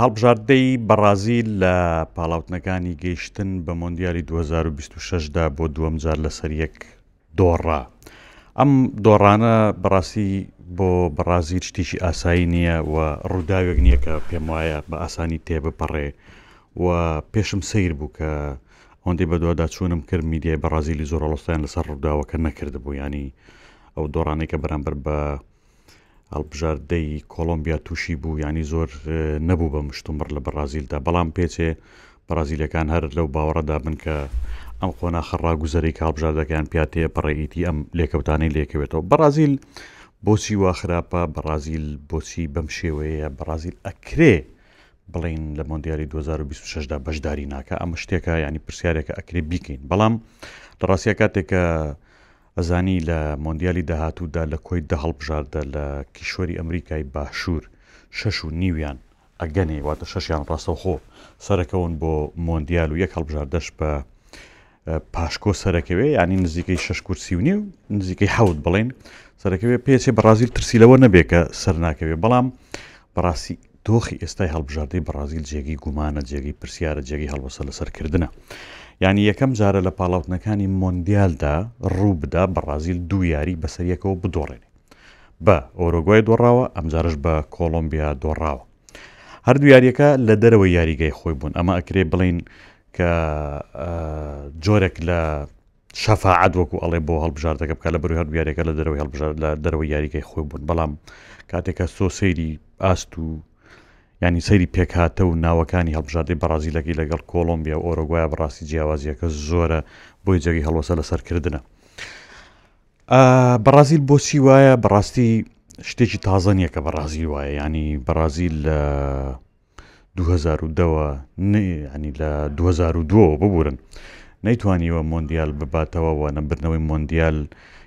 هەڵبژاردەی بەڕازیل لە پاڵاوتنەکانی گەیشتن بە مۆندیالی 2026 دا بۆ دووەم جار لەسەر یەک دۆڕا ئەم دۆڕانە بەڕاستی بۆ بەڕازیل شتێکی ئاسایی نییە و ڕووداوێک نییە کە پێم وایە بە ئاسانی تێبپەڕێ و پێشم سیر بوو کە ئەوەندەی بەدووادا چوونم کرد میدیای بەڕازیلی زۆرڵستیان لەسەر ڕووداوەکە نەکردبوو ینی ئەو دۆڕانێکە بەرامبەر بە هەڵبژاردەی کۆڵۆمبیا تووشی بوو یانی زۆر نەبوو بە مشتومڕ لە بەڕازیلدا بەڵام پێچێ بەڕازیلەکان هەر لەو باوەڕەدا بن کە ئەم قۆناخە ڕاگوزەری کاڵبژاردەکەیان پیاتەیە پەڕێیتی ئەم لێکەوتانەی لێکەوێتەوە بەڕازیل بۆچی وا خراپە بەڕازیل بۆچی بەم شێوەیە بەڕازیل ئەکرێ بڵین لە مۆندیاری 2026دا بەشداری ناکە ئەمە شتێکە ینی پرسیارێکە ئەکرێ بیکەین بەڵام لە ڕاستە کاتێکە ئەزانی لە مۆندیالی داهاتوودا لە کۆی دە هەڵبژاردە لە کیشوەری ئەمریکای باشوور شەش و نیویان ئەگەنێ واتە شەشیان ڕاستەوخۆ سەرەکەون بۆ مۆندیال و یەک هەڵبژاردەش بە پاشکۆ سەرەکەوێ یعنی نزیکەی شش کورسی و نیو نزیکەی حەوت بڵین سەرەکەوێ پێچێ بەڕازیل ترسی لەوە نەبێ کە سەر ناکەوێ بەڵام بەڕاستی دۆخی ئێستای هەڵبژاردەی بەڕازیل جێگەی گومانە، جێگەی پرسیارە، جێگەی هەڵوەسە لەسەر کردنە. یانی یەکەم جارە لە پاڵاوتنەکانی مۆندیالدا ڕوو بدا بەڕازیل دوو یاری بەسەر یەکەوە بدۆڕێنێ. بە ئۆرۆگوای دۆڕاوە، ئەمجارەش بە کۆڵۆمبیا دۆڕاوە. هەردوو یارییەکە لە دەرەوەی یاریگای خۆی بوون، ئەمە ئەکرێ بڵێین کە جۆرێک لە شەفاعەت وەکو ئەڵێ بۆ هەڵبژاردەکە بکە لە بەروی هەر یاریەکە لە دەرەوەی هەڵبژار لە دەرەوەی یاریگەی خۆی بوون بەڵام کاتێکە سۆ سەیری ئاست و ینی سەیری پێکهاتە و ناوەکانی هەڵبژاردەی بەڕازیلەکەی لەگەڵ کۆلمبیا و ئۆرۆگوای بەڕاستی جیاوازیەکە زۆرە بۆی جەوی هەڵوەسە لەسەرکردە بەڕازیل بۆچی وایە بەڕاستی شتێکی تازە نییە کە بەڕازیل وایە ینی بەڕازیل لە دوو هەزار و دە وە نە یانی لە دوو هەزار و دوو وە ببورن نەیتوانیوە مۆندیال بباتەوە وە نەبردنەوەی مۆندیال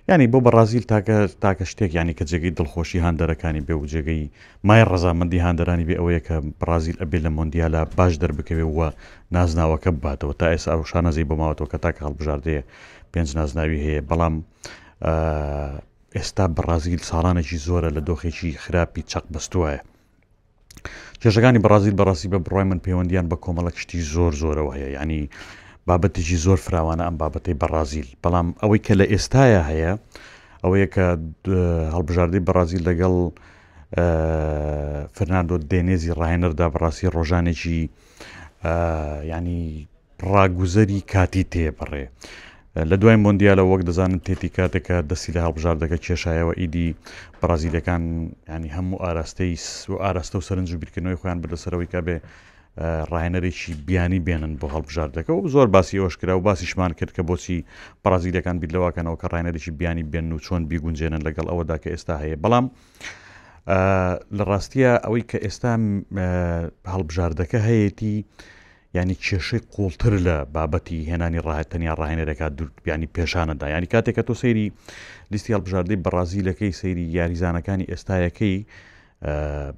یانی بۆ بەڕازیل تاکە تاکە شتێک یانی کە جێگەی دڵخۆشی هاندەرەکانی بێ و جێگەی مای ڕەزامەندی هاندەرانی بێ ئەوەیە کە بڕازیل ئەبێ لە مۆندیالە باش دەربکەوێ وە نازناوەکە بباتەوە تا ئێستا ئەو شانەزی بۆ ماوەتەوە کە تاکە هەڵبژاردەیە پێنج نازناوی هەیە بەڵام ئێستا بڕازیل ساڵانێکی زۆرە لە دۆخێکی خراپی چەق بەستوایە کێشەکانی بەڕازیل بەڕاستی بە بڕای من پەیوەندیان بە کۆمەڵە کشتی زۆر زۆرەوە هەیە ینی بابەتێکی زۆر فراوانە ئەم بابەتی بەڕازیل بەڵام ئەوەی کە لە ئێستاە هەیە ئەوەیە کە هەڵبژاردەی بەڕازیل لەگەڵ فرناندۆ دێنێزی ڕاهێنەردا بەڕاستی ڕۆژانێکی ینی ڕاگوزەری کاتی تێبڕێ. لە دوای مۆندیالەوە وەک دەزانن تێتی کاتێکە دەستی لە هەڵبژاردەکە کێشایەوە ئیدی بەڕازیلیەکان یانی هەموو ئاراستەی و ئاراستە و سەرنج و بیرکردنەوەی خۆیان بردە سەرەوەی کە بێ ڕاهێنەرێکی بیانی بێنن بۆ هەڵبژاردەکە و زۆر باسی ئەوش کرا و باسیشمان کرد کە بۆچی بەڕازیلەکان بیر لەواکەنەوە کە ڕاهێنەرێکی بیانی بێن و چۆن بیگونجێنن لەگەڵ ئەوەدا کە ئێستا هەیە بەڵام لە ڕاستیە ئەوەی کە ئێستا هەڵبژاردەکە هەیەی یانی کێشەی قوڵتر لە بابەتی هێنانی ڕاهێ تەنیا ڕاهێنەرێکا دور یانی پێشانەدا یانی کاتێک کە تۆ سەیری لیستی هەڵبژاردەی بەڕازیلەکەی سەیری یاریزانەکانی ئێستایەکەی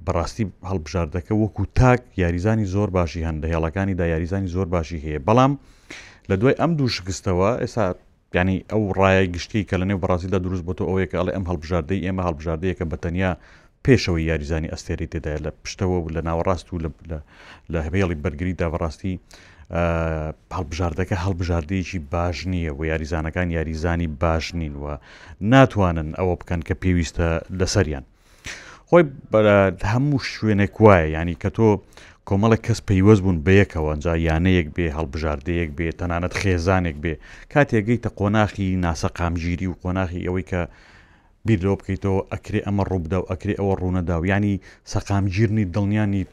بەڕاستی هەڵبژاردەکە وەکو تاک یاریزانی زۆر باشی هەندە هێڵەکانی دا یاریزانی زۆر باشی هەیە بەڵام لە دوای ئەم دوو شکستەوە ئێستا یانی ئەو ڕایە گشتیی کە لەنێو بەڕازیلدا دروست بۆتەوە ئەوەیە کە ئەڵێ ئەم هەڵبژاردەی ئێمە هەڵبژاردەیەکە بە تەنیا پێشەوەی یاریزانی ئەستێرەی تێدایە لە پشتەوە و لە ناوەڕاست و لە هەبێڵی بەرگری دابڕاستی هەڵبژاردەکە هەڵبژاردەیەکی باش نییە و یاریزانەکان یاریزانی باش نین وە ناتوانن ئەوە بکەن کە پێویستە لەسەریان خۆی هەموو شوێنێک وایە ینی کە تۆ کۆمەڵێک کەس پەیوەست بوون بەیەکەوە جا یانەیەک بێ هەڵبژاردەیەک بێ تەنانەت خێزانێک بێ کاتێگەی تە قۆناخی ناسەقامگیری و قۆناخی ئەوەی کە بیر لەوە بکەیتەوە ئەکرێ ئەمە ڕووبدا و ئەکرێ ئەوە ڕوونەدا و ینی سەقامگیرنی دڵنیانیت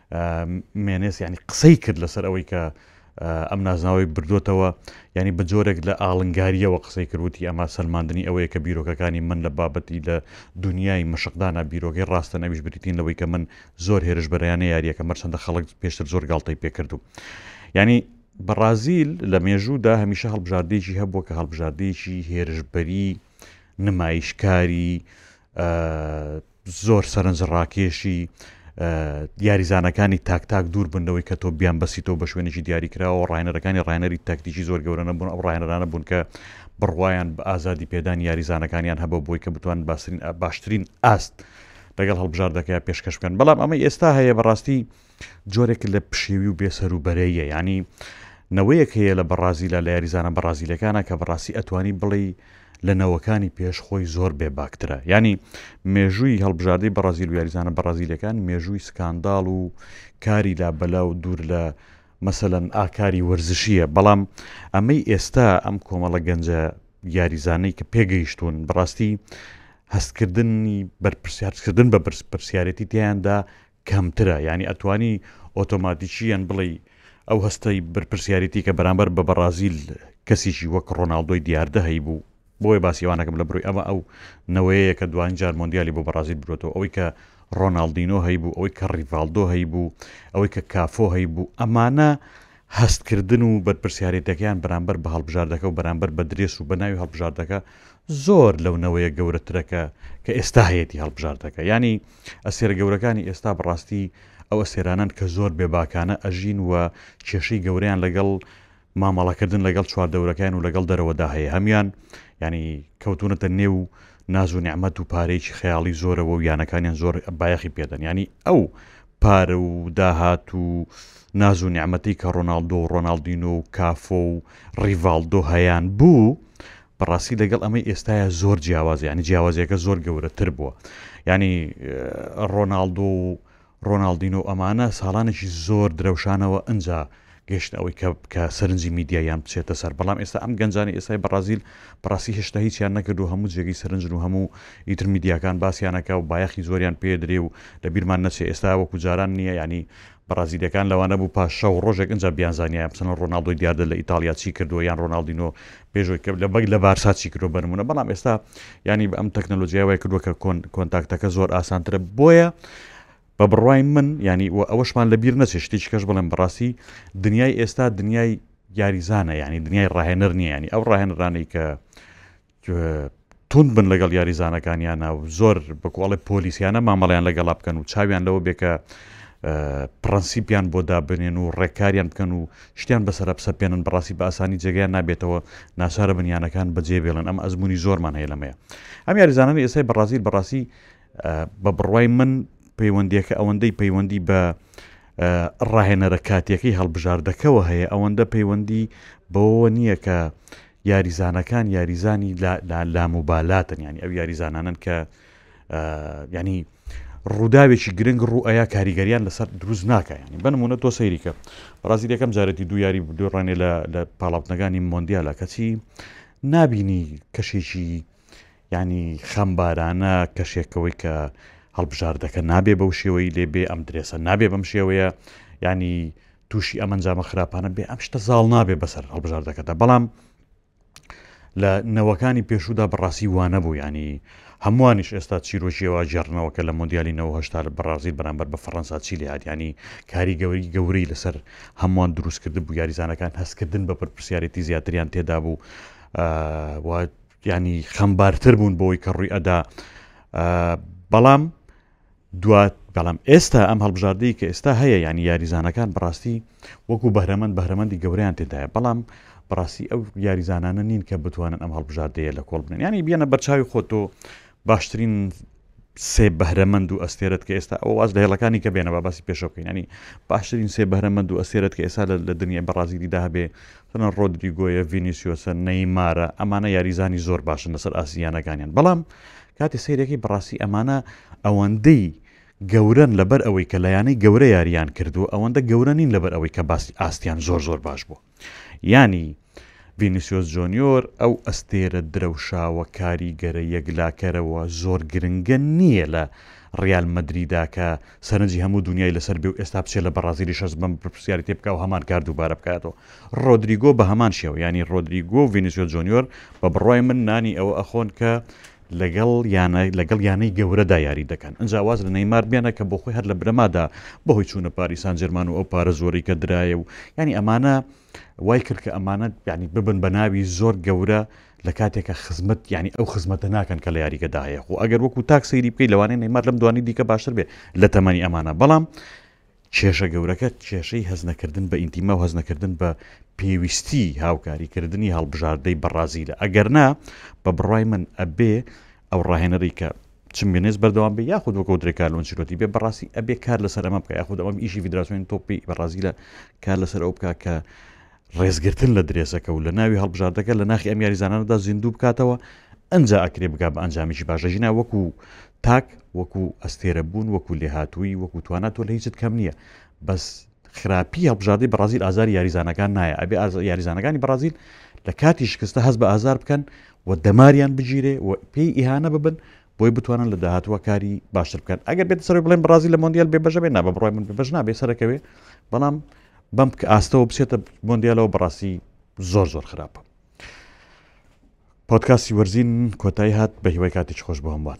مێنێس یانی قسەی کرد لەسەر ئەوەی کە ئەم نازناوەی بردوتەوە ینی بە جۆرێک لە ئاڵنگاریەوە قسەی کردوتی ئەمە سەلماندنی ئەوەیە کە بیرۆکەکانی من لە بابەتی لە دنیای مەشقدانا بیرۆگەی ڕاستن ئەویش بریتین لەوەی کە من زۆر هێرش بەرەیانە یاریەکە مەرچەندە خەڵک پێشتر زۆر گاڵتەی پێکردو ینی بەڕازیل لە مێژوودا هەمیشە هەڵبژاردێکی هەبووە کە هەڵبژاردێکی هێرشبەری نمایشکاری زۆر سەرنج ڕاکێشی یاریزانەکانی تاک تاک دوور بن لەوەی کە تۆ بیان بەسیتەوە بە شوێنێکی دیاریکراوە ڕایەنەرەکانی ڕایەنەری تاکتیکی زۆر گەورە نەبوون ئەو ڕایەنەرانە بوون کە بڕواان بە ئازادی پێدان یاریزانەکانیان هەبە بۆی کە بتوان باسرین باشترین ئاست لەگەڵ هەڵبژاردەکەی پێشکەش بکەن بەڵام ئەمە ئێستا هەیە بەڕاستی جۆرێک لە پشێوی و بێسەروبەرەییە یانی نەوەیەک هەیە لە بەڕازیلا لە یاریزانە بەڕازیلەکانە کە بەڕاستی ئەتوانی بڵێ لە نەوەکانی پێش خۆی زۆر بێ باکترە ینی مێژووی هەڵبژاردەی بەڕازیل و یاریزانە بەڕازیلەکان مێژووی سکانداڵ و کاری لا بەلا و دوور لە مەسەەن ئاکاری وەرزشیە بەڵام ئەمەی ئێستا ئەم کۆمەڵە گەنجە یاریزانەی کە پێگەیشتون بڕاستی هەستکردنی بەرپسیارکردن بە برس پرسیارەتی تیاندا کەمترە یانی ئەتوانی ئۆتۆماتیکییەن بڵێی ئەو هەستەی بەرپرسیاریتی کە بەرامبەر بە بەڕازیل کەسیکی وەک ڕۆناڵدۆی دیاردە هەیبوو بۆیە باسی ئەوانەکەم لە بڕوی ئەمە ئەو نەوەیەیە کە دوایین جار مۆندیالی بۆ بەڕازیل برۆتەوە ئەوەی کە ڕۆناڵدینۆ هەیبوو ئەوەی کە ڕیڤاڵدۆ هەیبوو ئەوەی کە کافۆ هەیبوو ئەمانە هەستکردن و بەرپرسیارێتەکەیان بەرامبەر بە هەڵبژاردەکە و بەرامبەر بە درێس و بە ناوی هەڵبژاردەکە زۆر لەو نەوەیە گەورەترەکە کە ئێستا هەیەی هەڵبژاردەکە ینی ئەستێرە گەورەکانی ئێستا بەڕاستی ئەو ئەستێرانەن کە زۆر بێباکانە ئەژین و کێشەی گەورەیان لەگەڵ مامەڵەکردن لەگەڵ چواردەورەکەیان و لەگەڵ دەرەوەدا هەیە هەمان یعنی کەوتونەتە نێو ناز و نعممەد و پارێکی خەیاڵی زۆرەوە و یانەکانیان زۆر بایەخی پێدەن ینی ئەو پارە و داهات و ناز و نیعممەتی کە ڕۆناالدۆ و ڕۆناالدین و کافۆ و ڕیڤالدۆ هەیان بوو بەڕاستی لەگەڵ ئەمەی ئێستایا زۆر جیاوازە یانی جیاوازیەکە زۆر گەورەتر بووە ینی ڕۆناالدۆ و ڕۆناالدین و ئەمانە ساڵانێکی زۆر درەوشانەوە ئەجا گەشت ئەوەی کە کە سەرنجی میدیایان بچێتە سەر بەڵام ئێستا ئەم گەنجانی ئێستای بەڕازیل بەڕاستی هێشتا هیچیان نەکرد و هەموو جێگەی سەرنجن و هەموو ئیتر میدیاکان باسییانەکە و بایەخی زۆریان پێدرێ و لە بیرمان نەچێ ئێستا وەکو جاران نییە ینی بەڕازیلیەکان لەوانە بوو پاش شەو ڕۆژێک ئنجا بیانزانیایە مثلەن ڕۆناڵدۆی دیاردە لە ئیتاڵیا چی کردووە یان ڕۆناڵدینۆ پێشەوەی کە لە بەگ لە بارسا چی کردووە بەنمونە بەڵام ئێستا یانی بە ئەم تەکنەلۆژیای وای کردووە کە کۆن کۆنتاکتەکە زۆر ئاسانترە بۆیە بە بڕوای من ینی و ئەوەشمان لە بیر نەچێت شتێکی کەش بڵێم بەڕاستی دنیای ئێستا دنیای یاریزانە ینی دنیای ڕاهێنەر نییە ینی ئەو ڕاهێنرانەی کە توند بن لەگەڵ یاریزانەکانیانا و زۆر بەکۆڵێ پۆلیسیانە مامەڵیان لەگەڵا بکەن و چاویان لەوە بێ کە پرەنسیپیان بۆ دابنێن و ڕێکاریان بکەن و شتیان بەسەر بسە پێێنن بەڕاستی بە ئاسانی جێگەیان نابێتەوە ناچارە بنیانەکان بەجێ بێڵن ئەم ئەزمموی زۆرمان هەیە لەمەیە ئەم یاریزانانی ئێستای بەڕازیل بەڕاستی بە بڕوای من پەیوەندیەکە ئەوەندەی پەیوەندی بە ڕاهێنەرە کاتیەکەی هەڵبژاردەکەەوە هەیە ئەوەندە پەیوەندی بەوە نییە کە یاریزانەکان یاریزانی لاموبالاتن یانی ئەو یاریزانانن کە ینی ڕووداوێکی گرنگ ڕوئەیە کاریگەریان لەسەر دروست ناکەیانی بنمونە تۆ سەیریکە ڕازی یەکەم جارەتی دو یاری دو ڕانێ لە پاڵاوتنەکانی مۆندیالە کەچی نبینی کەشێکی ینی خەمبارانە کەشێکەوەی کە هەڵبژاردەکە نابێ بەو شێوەی لێ بێ ئەم درێسە نابێ بەم شێوەیە ینی تووشی ئەم ئەنجامە خراپانە بێ ئەم شتە زاڵ نابێ بەسەر هەڵبژاردەکەدا بەڵام لە نەوەکانی پێشودا بەڕاستی وانە بوو ینی هەمووانیش ئێستا چیرۆژیەوە جێڕنەوە کە لە مۆندیالی نەوەهشتا لە بەڕازیل بەرامبەر بە فەڕەنسا چی لە یادیانی کاری گەوری گەورەی لەسەر هەمووان دروستکرد بوو یاریزانەکان هەستکردن بە پرپسیارەتی زیاتریان تێدا بوو ینی خەمبارتر بوون بۆی کە ڕووی ئەدا بەڵام دوا بەڵام ئێستا ئەم هەڵبژاردەی کە ئێستا هەیە یعنی یاریزانەکان بەڕاستی وەکو بەهرەمەند بەهرەمەندی گەوریان تێدایە بەڵام بەڕاستی ئەو یاریزانانە نین کە بتوانن ئەم هەڵبژاردەیە لە کۆڵ بنێن ینی بیانە بەرچاوی خۆتۆ باشترین سێ بەهرەمەند و ئەستێرت کە ئێستا ئەو واز لە هێڵەکانی کە بێنەوە باسی پێشەکەینانی باشترین سێ بەهرەمەند و ئەستێرت کە ئێستا لە دنیای بەڕازیلیدا هەبێ تەنە ڕۆدریگۆیە ڤینیسیۆسە نەیمارە ئەمانە یاریزانی زۆر باشن لەسەر ئاسییانەکانیان بەڵام کاتی سەیرەکەی بەڕاستی ئەمانە ئەوەندەی گەورەن لەبەر ئەوەی کە لایانەی گەورە یاریان کردو ئەوەندە گەورە نین لەبەر ئەوەی کە باسی ئاستیان زۆر زۆر باش بوو ینی ڤینیسیۆس جۆنیۆر ئەو ئەستێرە درەوشاوە کاریگەرە یەکلاکەرەوە زۆر گرنگە نییە لە ڕیال مدریدا کە سەرنجی هەموو دنیای لەسەر بێ و ئێستا بچێت لە بەڕازیلی شەز بم پرسیاری تێ بکە و هەمان کار دووبارە بکاتەوە ڕۆدریگۆ بە هەمان شێوە یانی ڕۆدریگۆ و ڤینیسیۆ جۆنیۆر بە بڕوای من نانی ئەوە ئەخۆن کە لەگەڵ یانە لەگەڵ یانەی گەورەدا یاری دەکەن ئەجا واز لە نەیمار بێنە کە بۆ خۆی هەر لە بنەمادا بەهۆی چوونە پاریسان جەرمان و ئەو پارە زۆری کە درایە و ینی ئەمانە وای کرد کە ئەمانە ینی ببن بە ناوی زۆر گەورە لە کاتێکە خزمەت ینی ئەو خزمەتە ناکەن کە لە یاریگەدا هەیە خۆ ئەگەر وەکو تاک سەیری بکەی لەوانەیە نەیمار لەم دوانی دیکە باشتر بێ لە تەمەنی ئەمانە بەڵام کێشە گەورەکە کێشەی هەستنەکردن بە ئینتیما و هەستنەکردن بە پێویستی هاوکاریکردنی هەڵبژاردەی بەڕازیلە، ئەگەرنا بە بڕوای من ئەبێ ئەو ڕاهێنەری کە چ مێنێز بەردەوام بێ یاخود وەکو درێ کارلۆ ئەنچیلۆتی بێ بەڕاستی ئەبێ کار لەسەر ئەمە بکە یاخود ئەمەم ئیشی فیدراسیۆنی تۆپی بەڕازیلە کار لەسەر ئەو بکە کە ڕێزگرتن لە درێسەکە و لە ناوی هەڵبژاردەکە لە ناخی ئەم یاریزانانەدا زیندوو بکاتەوە ئەنج ئەکرێ بگا بە ئەنجامیی باشەژینا وەکو تاک وەکو ئەستێرە بوون وەکو لێهاتووی وەکو توانا تۆ لە هیچت کەم نییە بەس خراپی هەڵبژاردەی بەڕازیل ئازاری یاریزانەکان نایە ئەبێ یاریزانەکانی بەڕازیل لە کاتی شکستە هەست بە ئازار بکەن و دەماریان بگیرێ و پێی ئیهانە ببن بۆی بتوانن لە داهاتوە کاری باشتر بکەن ئەگەر بێت سەر بڵێن بەڕازی لە مۆندیال بێ بەژەبێ نا بە بڕای من بەش نابێ سەرەکەوێ بەڵام بەم کە ئاستەوە بچێتە مۆندیالەوە بەڕاستی زۆر زۆر خراپە پۆدکاستی وەرزین کۆتایی هات بە هیوای کاتێکی خۆش بۆ هەمووان